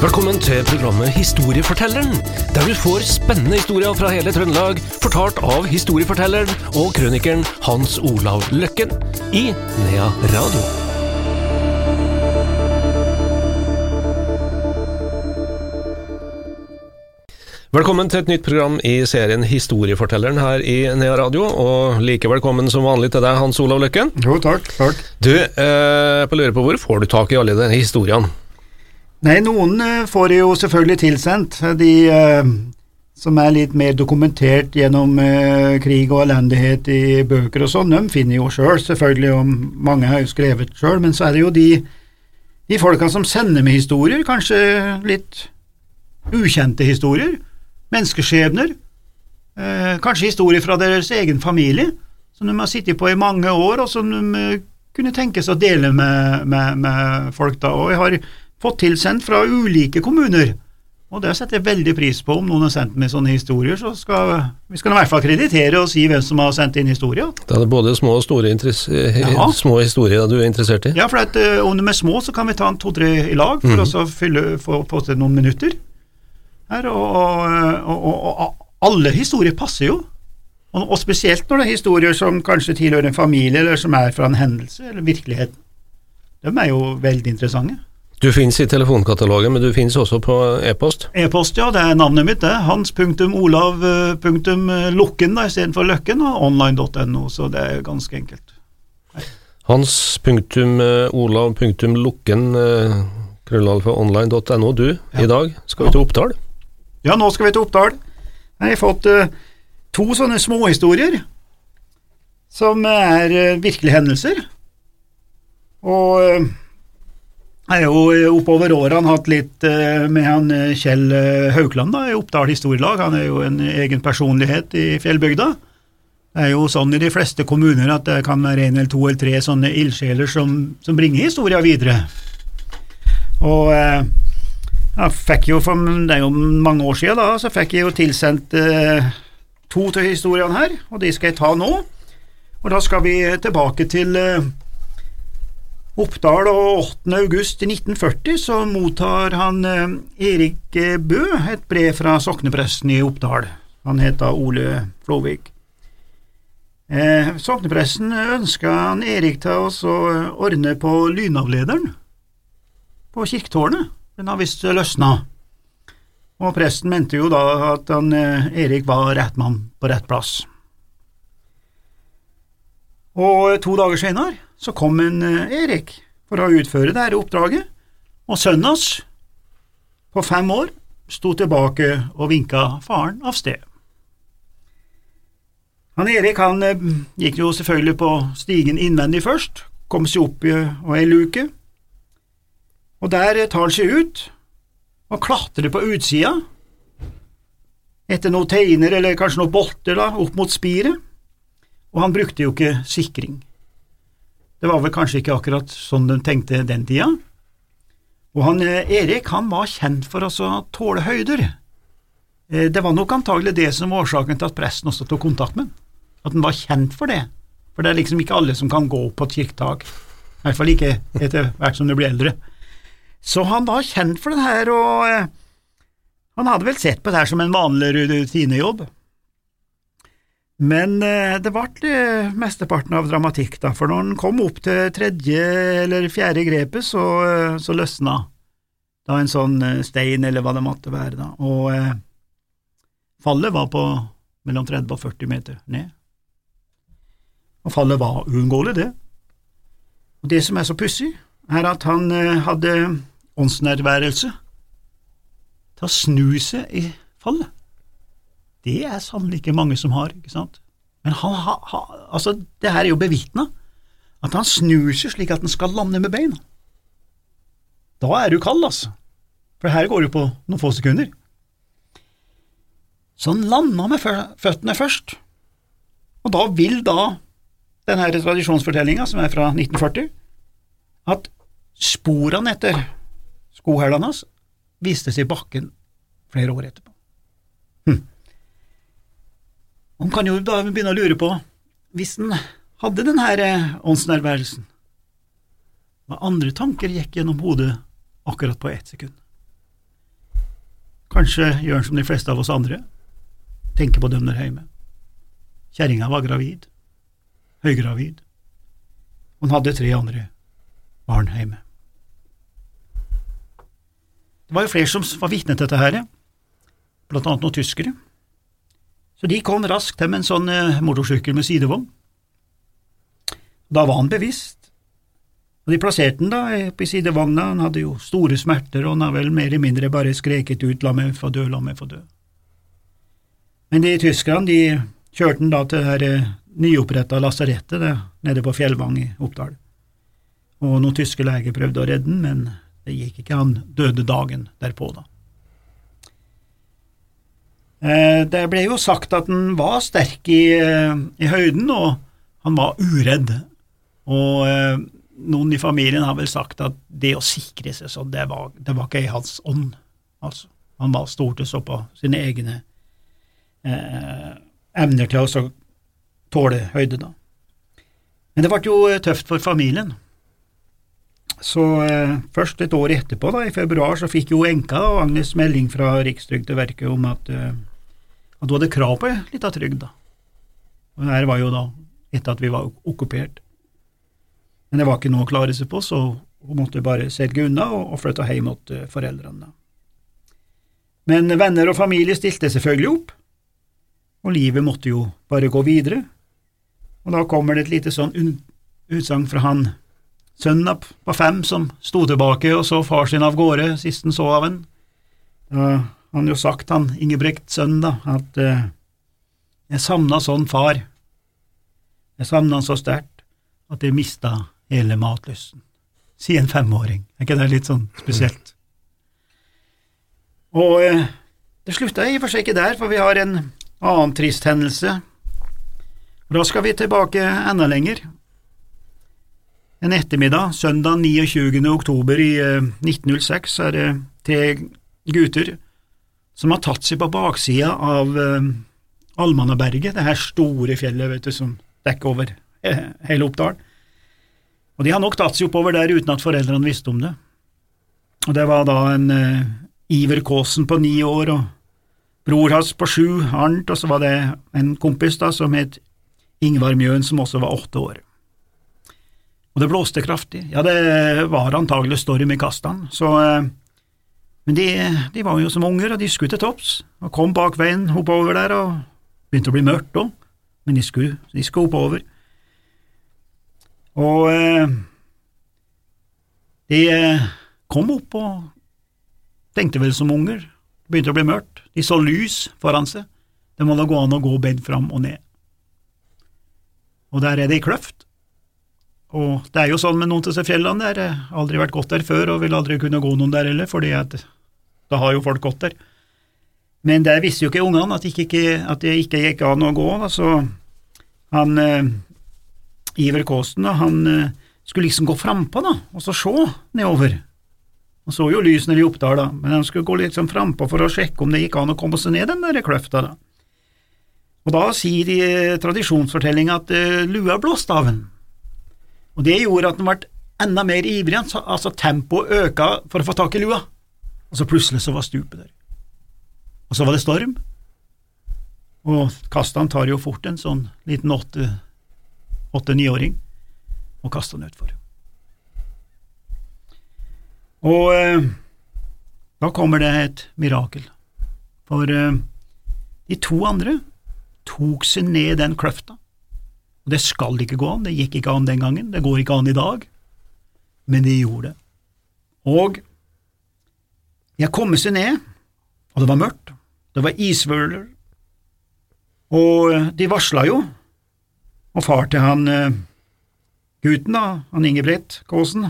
Velkommen til programmet Historiefortelleren, der du får spennende historier fra hele Trøndelag, fortalt av historiefortelleren og krønikeren Hans Olav Løkken i Nea Radio. Velkommen til et nytt program i serien Historiefortelleren her i Nea Radio, og like velkommen som vanlig til deg, Hans Olav Løkken. Jo, takk. takk. Du, eh, på lurer på hvor får du tak i alle denne historiene? Nei, noen får får jo selvfølgelig tilsendt. De eh, som er litt mer dokumentert gjennom eh, krig og elendighet i bøker og sånn, de finner jo sjøl, selv, selvfølgelig, og mange har jo skrevet sjøl, men så er det jo de, de folka som sender med historier, kanskje litt ukjente historier, menneskeskjebner, eh, kanskje historier fra deres egen familie, som de har sittet på i mange år, og som de kunne kunne tenkes å dele med, med, med folk da, og jeg har fått tilsendt fra ulike kommuner. Og det setter jeg veldig pris på om noen har sendt meg sånne historier, så skal vi skal i hvert fall kreditere og si hvem som har sendt inn historier. Da er det både små og store ja. små historier du er interessert i? Ja, for at, uh, om de er små, så kan vi ta en to-tre i lag for mm. å fylle, få få, til noen minutter. Her, og, og, og, og, alle historier passer jo. Og, spesielt når det er historier som kanskje tilhører en familie, eller som er fra en hendelse, eller virkeligheten. De er jo veldig interessante. Du finnes i telefonkatalogen, men du finnes også på e-post? E-post, ja. Det er navnet mitt, det. Hans.olav.lukken istedenfor Løkken, og online.no, så det er ganske enkelt. Hans.olav.lukken, krøllalfa online.no. Du, ja. i dag skal vi til Oppdal? Ja, nå skal vi til Oppdal. Jeg har fått uh, to sånne småhistorier som er uh, virkelige hendelser. Og uh, jeg har jo eh, oppover årene hatt litt eh, med han eh, Kjell Haukland da, i Oppdal historielag. Han er jo en egen personlighet i fjellbygda. Det er jo sånn i de fleste kommuner at det kan være en eller to eller tre sånne ildsjeler som, som bringer historia videre. Og jeg fikk jo for, det er jo mange år siden da, så fikk jeg jo tilsendt eh, to av historiene her, og de skal jeg ta nå. Og da skal vi tilbake til eh, Oppdal, og 8. august 1940 så mottar han eh, Erik eh, Bø et brev fra soknepresten i Oppdal. Han heter Ole Flåvik. Eh, soknepresten ønska han Erik til å ordne på lynavlederen på kirketårnet. Den har visst løsna. Og presten mente jo da at han, eh, Erik var rett mann på rett plass. Og to dager senere så kom en eh, Erik for å utføre dette oppdraget, og sønnen hans, på fem år, sto tilbake og vinka faren av sted. Han Erik han eh, gikk jo selvfølgelig på stigen innvendig først, kom seg opp i ei luke, og der tar han seg ut og klatrer på utsida etter noen teiner eller kanskje noen bolter da, opp mot spiret, og han brukte jo ikke sikring. Det var vel kanskje ikke akkurat sånn de tenkte den tida. Og han eh, Erik han var kjent for å tåle høyder. Eh, det var nok antagelig det som var årsaken til at presten også tok kontakt med ham, at han var kjent for det. For det er liksom ikke alle som kan gå på et kirketak, i hvert fall ikke etter hvert som du blir eldre. Så han var kjent for det her, og eh, han hadde vel sett på det her som en vanlig rutinejobb. Men eh, det ble eh, mesteparten av dramatikk, da, for når han kom opp til tredje eller fjerde grepet, så, eh, så løsna da en sånn stein, eller hva det måtte være, da, og eh, fallet var på mellom 30 og 40 meter ned. Og fallet var uunngåelig, det. Og det som er så pussig, er at han eh, hadde åndsnærværelse til å snu seg i fallet. Det er sannelig ikke mange som har, ikke sant? Men han ha, ha, altså, det her er jo bevitna, at han snur seg slik at han skal lande med beina. Da er du kald, altså, for her går det på noen få sekunder. Så han landa med føttene først, og da vil da denne tradisjonsfortellinga, som er fra 1940, at sporene etter skohælene hans viste seg i bakken flere år etterpå. Hm. Man kan jo da begynne å lure på, hvis han hadde denne åndsnærværelsen, hva andre tanker gikk gjennom hodet akkurat på ett sekund? kanskje gjør han som de fleste av oss andre, tenker på dem der hjemme. Kjerringa var gravid, høygravid. Hun hadde tre andre barn hjemme. Det var jo flere som var vitne til dette her, blant annet noen tyskere. Så de kom raskt til med en sånn eh, motorsykkel med sidevogn. Da var han bevisst, og de plasserte han da på sidevogna, han hadde jo store smerter, og han har vel mer eller mindre bare skreket ut la meg få dø, la meg få dø. Men de tyskerne de kjørte han da til det her nyoppretta lasarettet nede på Fjellvang i Oppdal, og noen tyske leger prøvde å redde han, men det gikk ikke, han døde dagen derpå, da. Eh, det ble jo sagt at han var sterk i, eh, i høyden, og han var uredd. Og eh, noen i familien har vel sagt at det å sikre seg sånn, det var, det var ikke i hans ånd. Altså, han var stolte så på sine egne eh, evner til å tåle høyde, da. Men det ble jo tøft for familien. Så eh, først et år etterpå, da, i februar, så fikk jo enka og Agnes melding fra Rikstrygdeverket om at, eh, at du hadde krav på litt av trygd. da. Og det her var jo da etter at vi var okkupert. Men det var ikke noe å klare seg på, så hun måtte bare selge unna og, og flytte hjem til foreldrene. Men venner og familie stilte selvfølgelig opp, og livet måtte jo bare gå videre. Og da kommer det et lite sånn utsagn fra han Sønnen på fem som sto tilbake og så far sin av gårde sist han så av en. Da han jo sagt, han Ingebrigt, sønnen, da, at eh, jeg savna sånn far. Jeg savna han så sterkt at jeg mista hele matlysten. Si en femåring, er ikke det litt sånn spesielt? Og eh, det slutta i og for seg ikke der, for vi har en annen trist hendelse. Da skal vi tilbake enda lenger, en ettermiddag, søndag 29. oktober i 1906, eh, er det tre gutter som har tatt seg på baksida av eh, Almannaberget, det her store fjellet vet du, som dekker over hele Oppdal. Og De har nok tatt seg oppover der uten at foreldrene visste om det. Og Det var da en eh, Iver Kaasen på ni år og bror hans på sju, Arnt, og så var det en kompis da som het Ingvar Mjøen, som også var åtte år. Og det blåste kraftig. Ja, det var antagelig storm i kastene, så eh, Men de, de, var jo som unger, og de skulle til topps, og kom bak veien oppover der, og begynte å bli mørkt òg, men de skulle, de skulle oppover. Og eh, de eh, kom opp og tenkte vel som unger, begynte å bli mørkt, de så lys foran seg, det må da gå an å gå bedd fram og ned. Og der er det ei kløft, og det er jo sånn med noen av disse fjellene der, har aldri vært gått der før og vil aldri kunne gå noen der heller, fordi at da har jo folk gått der. Men der visste jo ikke ungene at, at det ikke gikk an å gå, så han eh, Iver Kaasen, han eh, skulle liksom gå frampå, da, og så se nedover. Han så jo lysene i Oppdal, da, men han skulle gå liksom frampå for å sjekke om det gikk an å komme seg ned den der kløfta, da. Og da sier de tradisjonsfortellinga at eh, lua blåste av en. Og Det gjorde at han ble enda mer ivrig, altså tempoet øka for å få tak i lua, og så plutselig så var stupet der. Og så var det storm, og Kastan tar jo fort en sånn liten åtte-niåring og kaster han utfor. Og eh, da kommer det et mirakel, for eh, de to andre tok seg ned den kløfta og det skal ikke gå an, det gikk ikke an den gangen, det går ikke an i dag, men de gjorde det. Og jeg kom seg ned, og det var mørkt, det var isvøler, og de varsla jo, og far til han eh, gutten, da, han Ingebrigt Kaasen,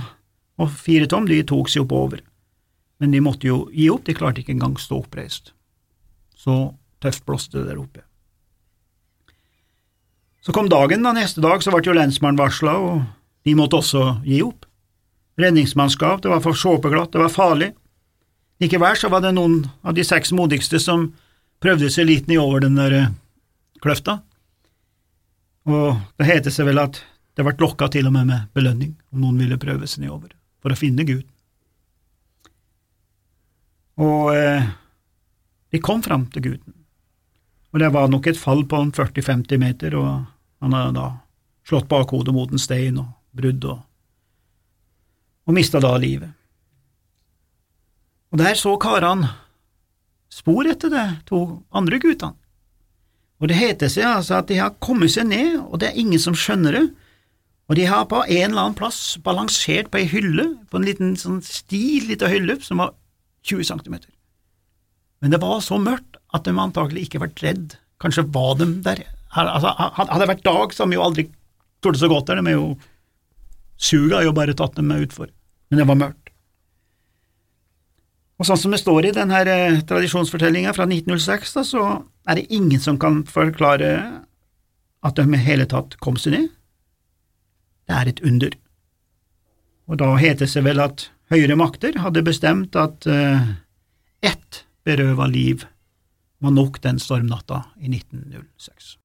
og fire Tom, de tok seg oppover, men de måtte jo gi opp, de klarte ikke engang stå oppreist. Så tøft blåste det der oppe. Så kom dagen, da neste dag så ble jo lensmannen varsla, og de måtte også gi opp. Redningsmannskap, det var for såpeglatt, det var farlig. Likevel så var det noen av de seks modigste som prøvde seg litt nedover den der eh, kløfta, og det heter seg vel at det ble lokka til og med med belønning om noen ville prøve seg nedover, for å finne Gud. Og eh, De kom fram til gutten, og det var nok et fall på 40–50 meter, og han hadde da slått bakhodet mot en stein og brudd og, og mista da livet. Og der så karene spor etter de to andre guttene. Og det heter seg altså at de har kommet seg ned, og det er ingen som skjønner det, og de har på en eller annen plass balansert på ei hylle, på en liten sånn sti, lita hylle, som var 20 cm. Men det var så mørkt at de antagelig ikke vært redd. Kanskje var de der altså, Hadde det vært dag, så hadde de jo aldri torde så godt der, de er jo Suga har jo bare tatt dem utfor, men det var mørkt. Og sånn som det står i denne eh, tradisjonsfortellinga fra 1906, da, så er det ingen som kan forklare at de i hele tatt kom seg ned. Det er et under. Og da heter det seg vel at høyere makter hadde bestemt at uh, ett berøva liv var nok den stormnatta i 1906.